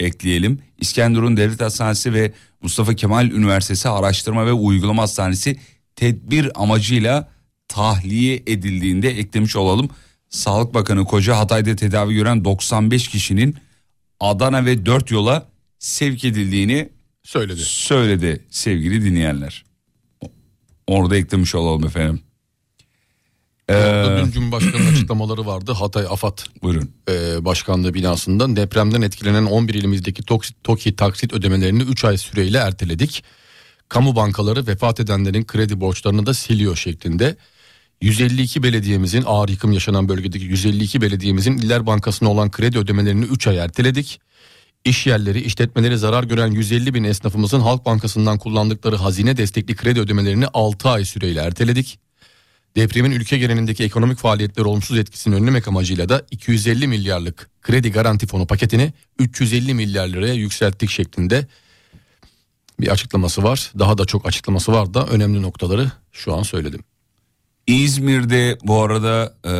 ekleyelim. İskenderun Devlet Hastanesi ve Mustafa Kemal Üniversitesi Araştırma ve Uygulama Hastanesi tedbir amacıyla tahliye edildiğinde eklemiş olalım. Sağlık Bakanı Koca Hatay'da tedavi gören 95 kişinin Adana ve 4 yola sevk edildiğini Söyledi. söyledi sevgili dinleyenler. Orada eklemiş olalım efendim. Ee, Dün Cumhurbaşkanı'nın açıklamaları vardı. Hatay AFAD buyurun. e, Başkanlığı binasından depremden etkilenen 11 ilimizdeki TOKİ, TOKİ taksit ödemelerini 3 ay süreyle erteledik. Kamu bankaları vefat edenlerin kredi borçlarını da siliyor şeklinde. 152 belediyemizin ağır yıkım yaşanan bölgedeki 152 belediyemizin İller Bankası'na olan kredi ödemelerini 3 ay erteledik. İş yerleri, işletmeleri zarar gören 150 bin esnafımızın Halk Bankası'ndan kullandıkları hazine destekli kredi ödemelerini 6 ay süreyle erteledik. Depremin ülke genelindeki ekonomik faaliyetler olumsuz etkisini önlemek amacıyla da 250 milyarlık kredi garanti fonu paketini 350 milyar liraya yükselttik şeklinde bir açıklaması var. Daha da çok açıklaması var da önemli noktaları şu an söyledim. İzmir'de bu arada e,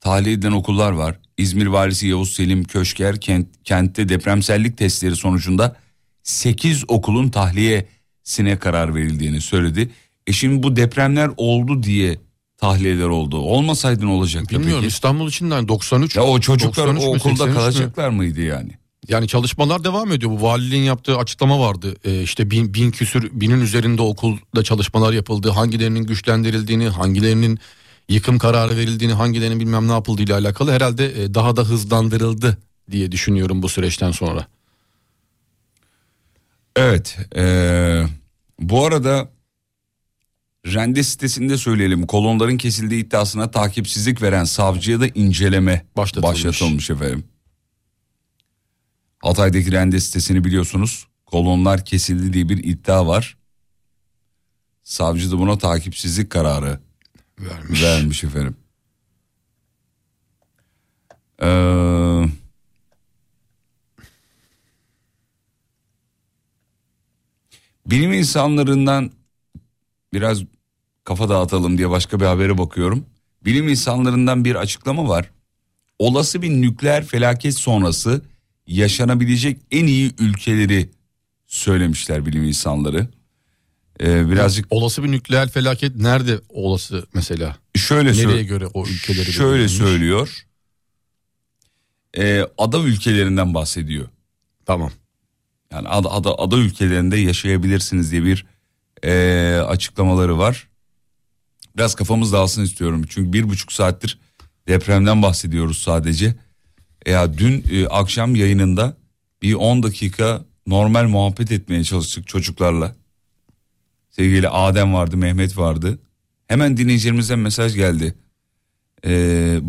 tahliye edilen okullar var. İzmir valisi Yavuz Selim Köşker kent, kentte depremsellik testleri sonucunda 8 okulun tahliyesine karar verildiğini söyledi. E şimdi bu depremler oldu diye tahliyeler oldu. Olmasaydı ne olacaktı Bilmiyorum peki? İstanbul için de 93 Ya o çocuklar 93 o okulda 83 mü? kalacaklar mıydı yani? Yani çalışmalar devam ediyor. Bu valiliğin yaptığı açıklama vardı. Ee, işte bin, bin küsür binin üzerinde okulda çalışmalar yapıldı. Hangilerinin güçlendirildiğini, hangilerinin yıkım kararı verildiğini, hangilerinin bilmem ne yapıldığı ile alakalı herhalde e, daha da hızlandırıldı diye düşünüyorum bu süreçten sonra. Evet. eee, bu arada Rende sitesinde söyleyelim kolonların kesildiği iddiasına takipsizlik veren savcıya da inceleme Başlatılmış. başlatılmış, efendim. Hatay'daki Rende sitesini biliyorsunuz. Kolonlar kesildi diye bir iddia var. Savcı da buna takipsizlik kararı Vermiş. vermiş efendim. Ee, bilim insanlarından biraz kafa dağıtalım diye başka bir habere bakıyorum. Bilim insanlarından bir açıklama var. Olası bir nükleer felaket sonrası yaşanabilecek en iyi ülkeleri söylemişler bilim insanları. Ee, birazcık Olası bir nükleer felaket nerede olası mesela? şöyle Nereye göre o ülkeleri Şöyle belirlenmiş? söylüyor. Ee, ada ülkelerinden bahsediyor. Tamam. Yani ada, ada, ada ülkelerinde yaşayabilirsiniz diye bir e, açıklamaları var. Biraz kafamız dağılsın istiyorum. Çünkü bir buçuk saattir depremden bahsediyoruz sadece. Ya dün e, akşam yayınında bir 10 dakika normal muhabbet etmeye çalıştık çocuklarla. Sevgili Adem vardı, Mehmet vardı. Hemen dinleyicilerimizden mesaj geldi. Ee,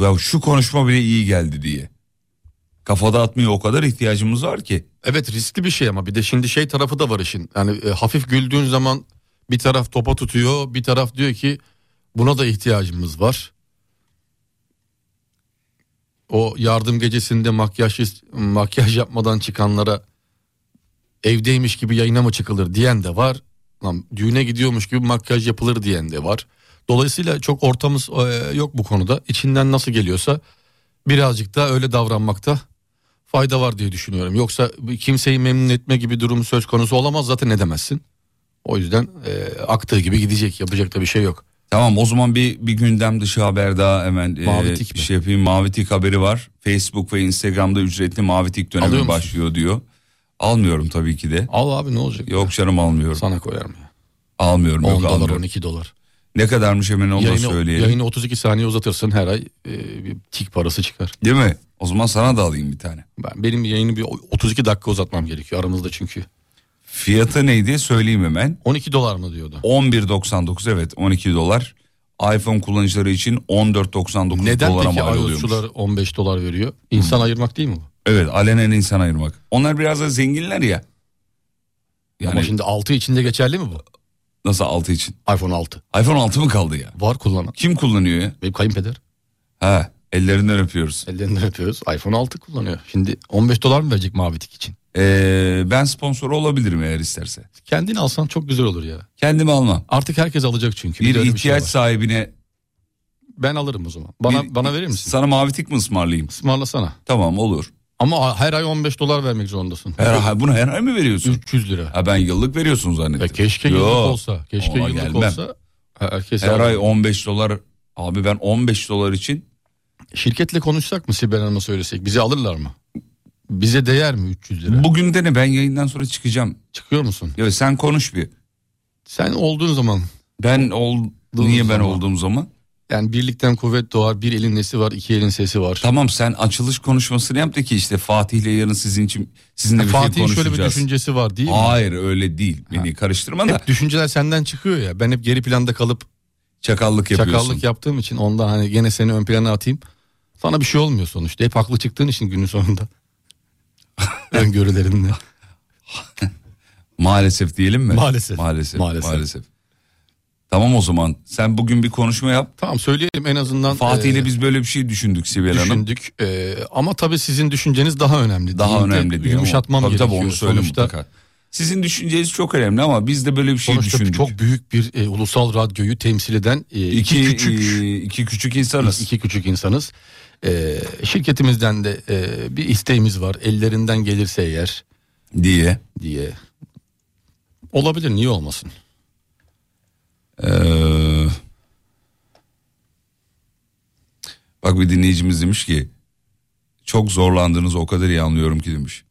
ya şu konuşma bile iyi geldi diye. Kafada atmıyor o kadar ihtiyacımız var ki. Evet riskli bir şey ama bir de şimdi şey tarafı da var işin. Yani e, hafif güldüğün zaman bir taraf topa tutuyor, bir taraf diyor ki buna da ihtiyacımız var. O yardım gecesinde makyaj makyaj yapmadan çıkanlara evdeymiş gibi yayına mı çıkılır diyen de var. Lan düğüne gidiyormuş gibi makyaj yapılır diyen de var. Dolayısıyla çok ortamız e, yok bu konuda. İçinden nasıl geliyorsa birazcık da öyle davranmakta fayda var diye düşünüyorum. Yoksa kimseyi memnun etme gibi durum söz konusu olamaz zaten ne demezsin. O yüzden e, aktığı gibi gidecek yapacak da bir şey yok. Tamam o zaman bir bir gündem dışı haber daha hemen e, Mavi tik bir mi? şey yapayım. Mavi tik haberi var. Facebook ve Instagram'da ücretli mavi tik Alıyor dönemi musun? başlıyor diyor. Almıyorum tabii ki de. Al abi ne olacak? Yok canım almıyorum. Sana koyarım ya. Almıyorum 10 yok dolar almıyorum. 12 dolar. Ne kadarmış hemen onu da Yayını, söyleyelim. yayını 32 saniye uzatırsın her ay e, bir tik parası çıkar. Değil mi? O zaman sana da alayım bir tane. Ben, benim yayını bir 32 dakika uzatmam gerekiyor aramızda çünkü. Fiyatı neydi söyleyeyim hemen. 12 dolar mı diyordu? 11.99 evet 12 dolar. iPhone kullanıcıları için 14.99 Neden dolara peki mal oluyormuş. iOS'çular 15 dolar veriyor? İnsan ayırmak değil mi bu? Evet alenen insan ayırmak. Onlar biraz da zenginler ya. Yani Ama şimdi 6 içinde geçerli mi bu? nasıl 6 için? iPhone 6. iPhone 6 mı kaldı ya? Var kullanan. Kim kullanıyor ya? Benim kayınpeder. Ha ellerinden öpüyoruz. Ellerinden öpüyoruz. iPhone 6 kullanıyor. Şimdi 15 dolar mı verecek mavi tik için? Ee, ben sponsor olabilirim eğer isterse. Kendini alsan çok güzel olur ya. Kendimi almam. Artık herkes alacak çünkü. Bir, de öyle şey ihtiyaç var. sahibine Ben alırım o zaman. Bana bir- bana verir misin? Sana mavi tik mi ısmarlayayım? Ismarlasana. Tamam olur. Ama her ay 15 dolar vermek zorundasın. Her, ha, bunu her ay mı veriyorsun? 300 lira. Ha ben yıllık veriyorsun Ya zannettim. keşke Yo, yıllık olsa. Keşke ona yıllık gelmem. olsa. Herkes Her ay 15 dolar. Abi ben 15 dolar için Şirketle konuşsak mı Sibel Hanım'a söylesek? Bizi alırlar mı? Bize değer mi 300 lira? bugün de ne ben yayından sonra çıkacağım. Çıkıyor musun? Ya sen konuş bir. Sen olduğun zaman Ben ol niye ben zaman. olduğum zaman? yani birlikten kuvvet doğar. Bir elin nesi var, iki elin sesi var. Tamam sen açılış konuşmasını yap da ki işte Fatih'le yarın sizin için sizinle bir şey Fatih'in şöyle konuşacağız. bir düşüncesi var değil mi? Hayır öyle değil. Beni karıştırma da Hep düşünceler senden çıkıyor ya. Ben hep geri planda kalıp çakallık yapıyorsun. çakallık yaptığım için ondan hani gene seni ön plana atayım. Sana bir şey olmuyor sonuçta. Hep haklı çıktığın için günün sonunda. Öngörülerinle. Maalesef diyelim mi? Maalesef. Maalesef. Maalesef. Maalesef. Tamam o zaman sen bugün bir konuşma yap. Tamam söyleyelim en azından. Fatih ile e, biz böyle bir şey düşündük Sibel Hanım. düşündük. E, ama tabii sizin düşünceniz daha önemli. Daha değil de önemli diye. Yumuşatmam tabii, gerekiyor. Tabii onu söyle sonuçta, mutlaka. Sizin düşünceniz çok önemli ama biz de böyle bir şey sonuçta düşündük. çok büyük bir e, ulusal radyoyu temsil eden e, iki, iki, küçük e, iki küçük insanız. iki küçük insanız. E, şirketimizden de e, bir isteğimiz var. Ellerinden gelirse eğer diye. diye. Olabilir niye olmasın? Ee, bak bir dinleyicimiz demiş ki çok zorlandığınızı o kadar iyi anlıyorum ki demiş.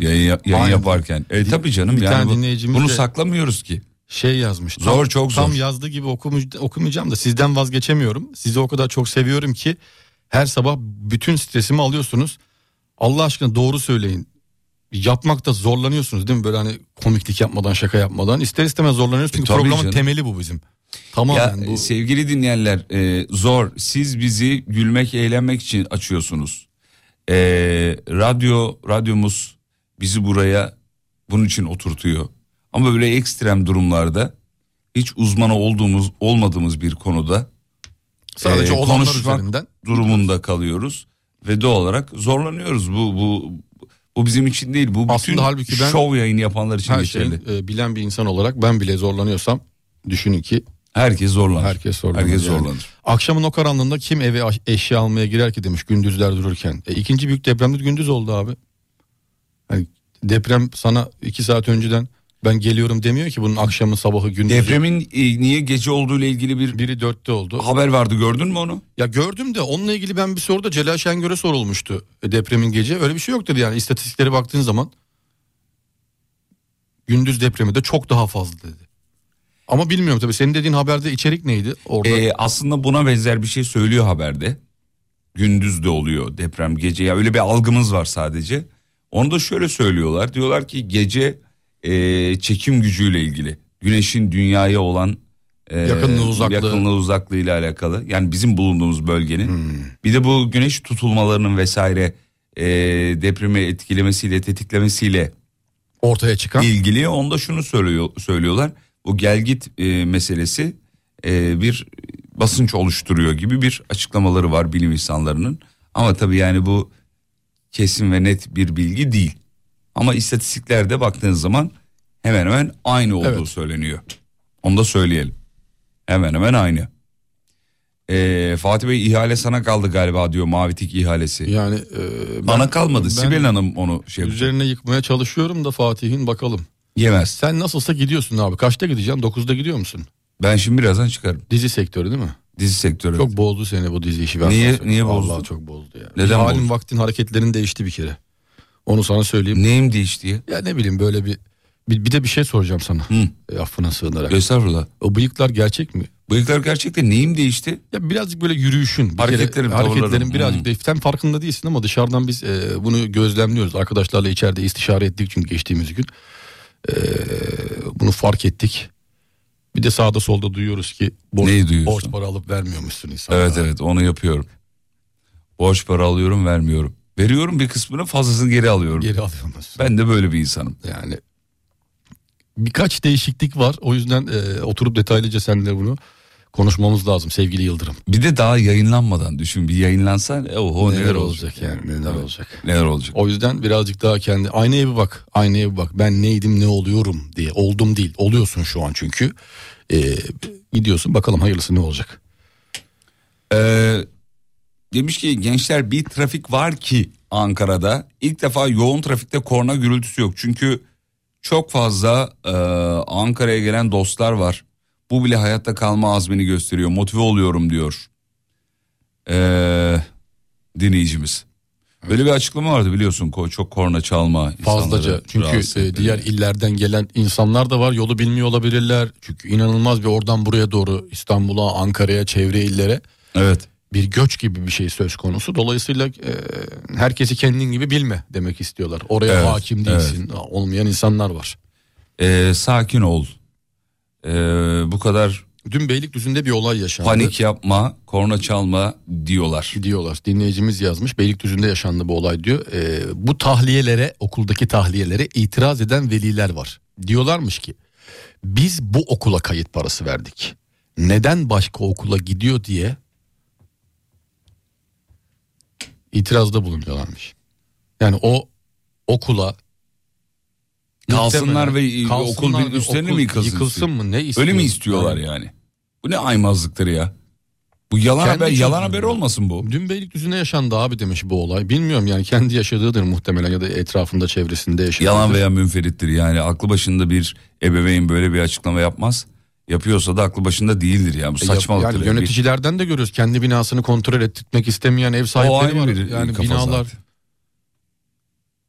Yayın, ya- yayın Aynen. yaparken. E tabii canım bir yani bu- bunu de- saklamıyoruz ki. Şey yazmış. tam- Zor, çok zor. Tam yazdığı gibi okumuş- okumayacağım da sizden vazgeçemiyorum. Sizi o kadar çok seviyorum ki her sabah bütün stresimi alıyorsunuz. Allah aşkına doğru söyleyin. Yapmakta zorlanıyorsunuz değil mi? Böyle hani komiklik yapmadan şaka yapmadan. İster istemez zorlanıyoruz çünkü E, programın canım. temeli bu bizim. Ya Tamamen bu. e, sevgili dinleyenler e, zor. Siz bizi gülmek eğlenmek için açıyorsunuz. E, radyo radyomuz bizi buraya bunun için oturtuyor. Ama böyle ekstrem durumlarda hiç uzmanı olduğumuz olmadığımız bir konuda Sadece e, olanlar üzerinden. durumunda kalıyoruz ve doğal olarak zorlanıyoruz. Bu bu bu bizim için değil. Bu bütün Aslında halbuki ben- şov yayını yapanlar için Her geçerli. şeyi e, bilen bir insan olarak ben bile zorlanıyorsam düşünün ki Herkes zorlanır. herkes zorlanır. Herkes yani. zorlanır. Akşamın o karanlığında kim eve eşya almaya girer ki demiş gündüzler dururken. E, ikinci büyük depremde gündüz oldu abi. Hani deprem sana iki saat önceden ben geliyorum demiyor ki bunun akşamı sabahı gündüzü. Depremin e, niye gece olduğu ile ilgili bir Biri dörtte oldu. haber vardı gördün mü onu? Ya gördüm de onunla ilgili ben bir soruda Celal Şengör'e sorulmuştu e, depremin gece. Öyle bir şey yok dedi yani istatistiklere baktığın zaman. Gündüz depremi de çok daha fazla dedi. Ama bilmiyorum tabii senin dediğin haberde içerik neydi? Orada Ee, aslında buna benzer bir şey söylüyor haberde. Gündüz de oluyor deprem gece ya öyle bir algımız var sadece. Onu da şöyle söylüyorlar. Diyorlar ki gece e, çekim gücüyle ilgili. Güneşin dünyaya olan e, Yakınlığı, uzaklığı. yakınlığı uzaklığı ile alakalı. Yani bizim bulunduğumuz bölgenin. Bir de bu güneş tutulmalarının vesaire e, depremi etkilemesiyle tetiklemesiyle ortaya çıkan ilgili onda şunu söylüyor söylüyorlar. Bu gelgit e, meselesi e, bir basınç oluşturuyor gibi bir açıklamaları var bilim insanlarının. Ama tabii yani bu kesin ve net bir bilgi değil. Ama istatistiklerde baktığınız zaman hemen hemen aynı olduğu Evet. söyleniyor. Onu da söyleyelim. Hemen hemen aynı. E, Fatih Bey ihale sana kaldı galiba diyor Mavi Tik ihalesi. yani e, Bana kalmadı. ben Sibel Hanım onu şey. Üzerine yıkmaya çalışıyorum da Fatih'in bakalım. Yemez. Sen nasılsa gidiyorsun abi. Kaçta gideceksin? 9'da gidiyor musun? Ben şimdi birazdan çıkarım. Dizi sektörü değil mi? Dizi sektörü. Çok bozdu seni bu dizi işi. ben Niye- niye bozdu? Vallahi çok bozdu ya. Neden Halin bozdu? vaktin hareketlerin değişti bir kere. Onu sana söyleyeyim. Neyim değişti ya? Ya ne bileyim böyle bir bir, bir de bir şey soracağım sana. Hı. E, affına sığınarak. Estağfurullah. O bıyıklar gerçek mi? Bıyıklar gerçekten neyim değişti? Ya birazcık böyle yürüyüşün, bir Hareketlerim, kere, hareketlerin birazcık Hmm. da sen farkında değilsin ama dışarıdan biz e, bunu gözlemliyoruz. Arkadaşlarla içeride istişare ettik çünkü geçtiğimiz gün. E, bunu fark ettik. Bir de sağda solda duyuyoruz ki borç, Neyi duyuyorsun? borç para alıp vermiyormuşsun insanlara. Evet evet onu yapıyorum. Borç para alıyorum vermiyorum. Veriyorum bir kısmını fazlasını geri alıyorum. Geri alıyorsunuz. Ben de böyle bir insanım. Yani birkaç değişiklik var. O yüzden e, oturup detaylıca seninle bunu konuşmamız lazım sevgili Yıldırım. Bir de daha yayınlanmadan düşün. Bir yayınlansa oho neler, neler olacak. olacak yani neler olacak. Neler olacak. O yüzden birazcık daha kendi aynaya bir bak. Aynaya bir bak. Ben neydim ne oluyorum diye. Oldum değil. Oluyorsun şu an çünkü. Ee, gidiyorsun bakalım hayırlısı ne olacak. Ee, demiş ki gençler bir trafik var ki Ankara'da ilk defa yoğun trafikte korna gürültüsü yok. Çünkü çok fazla e, Ankara'ya gelen dostlar var. Bu bile hayatta kalma azmini gösteriyor. Motive oluyorum diyor. Ee, dinleyicimiz. Böyle bir açıklama vardı biliyorsun çok korna çalma. Fazlaca. Çünkü e, diğer illerden gelen insanlar da var. Yolu bilmiyor olabilirler. Çünkü inanılmaz bir oradan buraya doğru İstanbul'a, Ankara'ya, çevre illere Evet. Bir göç gibi bir şey söz konusu. Dolayısıyla e, herkesi kendin gibi bilme demek istiyorlar. Oraya Evet, hakim değilsin. Olmayan insanlar var. Ee, sakin ol. Ee, bu kadar Dün Beylikdüzü'nde bir olay yaşandı. panik yapma, korna çalma diyorlar. diyorlar. Dinleyicimiz yazmış. Beylikdüzü'nde yaşandı bu olay diyor. Ee, bu tahliyelere, okuldaki tahliyelere itiraz eden veliler var. Diyorlarmış ki biz bu okula kayıt parası verdik. Neden başka okula gidiyor diye itirazda bulunuyorlarmış. Yani o okula Kalsınlar ve muhtemelen okul kalsınlar bir üstlerine okul mi yıkılsın? Yıkılsın mı ne istiyor? Öyle mi istiyorlar Yani. yani? Bu ne aymazlıktır ya? Bu yalan Kendi haber, yalan haber olmasın bu. Dün Beylikdüzü'nde yaşandı abi demiş bu olay. Bilmiyorum yani kendi yaşadığıdır muhtemelen ya da etrafında çevresinde yaşadığı. Yalan veya münferittir yani aklı başında bir ebeveyn böyle bir açıklama yapmaz. Yapıyorsa da aklı başında değildir yani bu saçmalıktır. Yani Yani yöneticilerden de görüyoruz. Kendi binasını kontrol ettirmek istemeyen ev sahipleri var. bir yani binalar. zaten.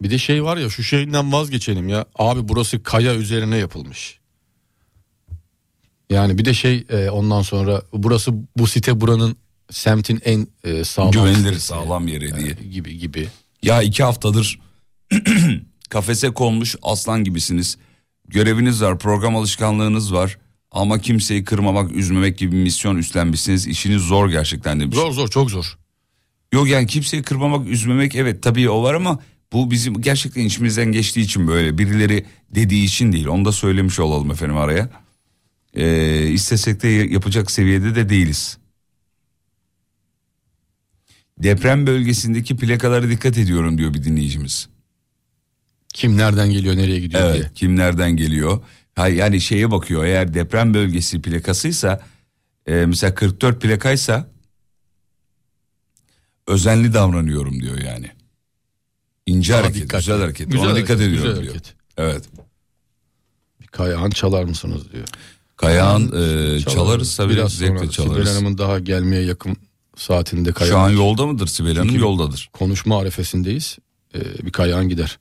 Bir de şey var ya şu şeyinden vazgeçelim ya. Abi burası kaya üzerine yapılmış. Yani bir de şey e, ondan sonra burası bu site buranın semtin en e, sağlam Güvenilir sağlam yeri Yani diye. gibi gibi. Ya iki haftadır kafese konmuş aslan gibisiniz. Göreviniz var, program alışkanlığınız var. Ama kimseyi kırmamak, üzmemek gibi bir misyon üstlenmişsiniz. İşiniz zor gerçekten demiş. Zor zor çok zor. Yok yani kimseyi kırmamak, üzmemek evet tabii o var ama bu bizim gerçekten içimizden geçtiği için böyle. Birileri dediği için değil. Onu da söylemiş olalım efendim araya. Ee, istesek de yapacak seviyede de değiliz. Deprem bölgesindeki plakalara dikkat ediyorum diyor bir dinleyicimiz. Kim nereden geliyor nereye gidiyor Evet diye. kim nereden geliyor? Ha, yani şeye bakıyor eğer deprem bölgesi plakasıysa e, mesela 44 plakaysa özenli davranıyorum diyor yani. İnce Daha hareket, dikkatli. güzel hareket. Güzel Ona hareket, dikkat ediyorum güzel diyor. hareket. Evet. Bir kayağın çalar mısınız diyor. Kayağın e, çalarız tabii Biraz zevkle sonra çalarız. Sibel Hanım'ın daha gelmeye yakın saatinde Şu kayağın an yolda mıdır Sibel Hanım? Çünkü- Yoldadır. konuşma arefesindeyiz. Ee, bir kayağın gider.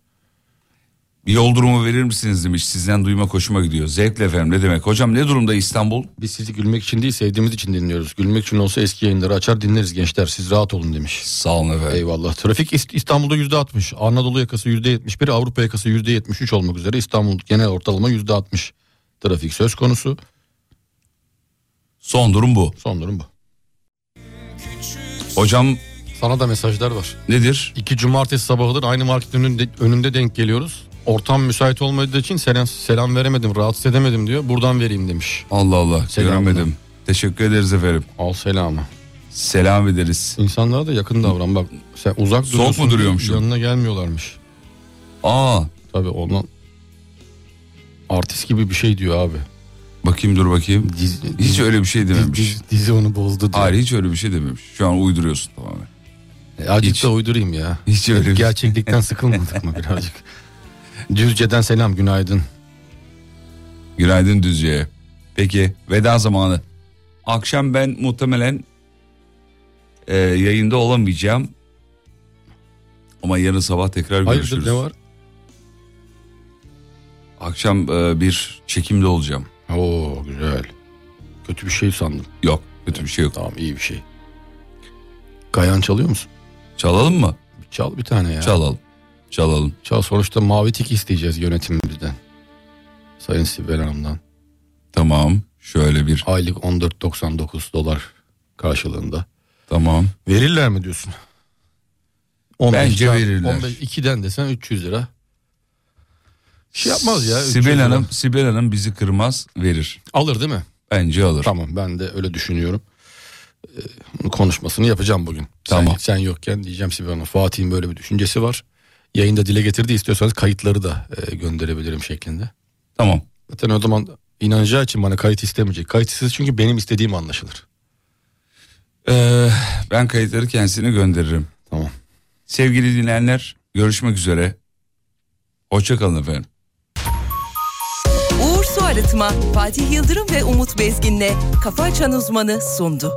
Bir yol durumu verir misiniz demiş. Sizden duymak hoşuma gidiyor. Zevkle efendim ne demek. Hocam ne durumda İstanbul? Biz sizi gülmek için değil sevdiğimiz için dinliyoruz. Gülmek için olsa eski yayınları açar dinleriz gençler siz rahat olun demiş. Sağ olun efendim. Eyvallah. Trafik İst- İstanbul'da yüzde 60. Anadolu yakası yüzde 71. Avrupa yakası yüzde 73 olmak üzere İstanbul genel ortalama yüzde 60. Trafik söz konusu. Son durum bu. Son durum bu. Hocam Sana da mesajlar var. nedir? İki cumartesi sabahıdır aynı market önünde, önünde denk geliyoruz. Ortam müsait olmadığı için selam, selam veremedim rahatsız edemedim diyor. Buradan vereyim demiş. Allah Allah Selamını. göremedim. Teşekkür ederiz efendim. Al selamı. Selam ederiz. İnsanlara da yakın davran bak. Sen uzak Soğuk duruyorsun mu diye duruyormuşum? Yanına gelmiyorlarmış. Aa Tabii ondan artist gibi bir şey diyor abi. bakayım dur bakayım. Dizi, Hiç öyle bir şey dememiş. dizi, dizi onu bozdu diyor. Hayır hiç öyle bir şey dememiş. Şu an uyduruyorsun tamamen. E, Azıcık Hiç. da uydurayım ya. Hiç öyle bir Gerçeklikten sıkılmadık mı birazcık? Düzce'den selam günaydın. Günaydın Düzce'ye. Peki veda zamanı. Akşam ben muhtemelen e, yayında olamayacağım. Ama yarın sabah tekrar Hayırdır görüşürüz. ne var? Akşam e, bir çekimde olacağım. Oo güzel. Kötü bir şey sandım. Yok kötü bir şey yok. Tamam iyi bir şey. Gayan çalıyor musun? Çalalım mı? Çal bir tane ya. Çalalım. Çalalım. Çal sonuçta mavi tik isteyeceğiz yönetimimizden. Sayın Sibel Hanım'dan. Tamam. Şöyle bir. Aylık 14.99 dolar karşılığında. Tamam. Verirler mi diyorsun? 15 Bence verirler. 15, 2'den desen 300 lira. Bir şey yapmaz ya. 300 Sibel lira. Hanım, Sibel Hanım bizi kırmaz verir. Alır değil mi? Bence alır. Tamam ben de öyle düşünüyorum. Ee, konuşmasını yapacağım bugün. Tamam. Sen, sen yokken diyeceğim Sibel Hanım. Fatih'in böyle bir düşüncesi var. Yayında dile getirdi istiyorsanız kayıtları da e, gönderebilirim şeklinde. Tamam. Zaten o zaman inanacağı için bana kayıt istemeyecek. Kayıtsız çünkü benim istediğim anlaşılır. Ee, ben kayıtları kendisine gönderirim. Tamam. Sevgili dinleyenler görüşmek üzere. Hoşçakalın efendim. Uğur Su Arıtma, Fatih Yıldırım ve Umut Bezgin'le Kafa Açan Uzmanı sundu.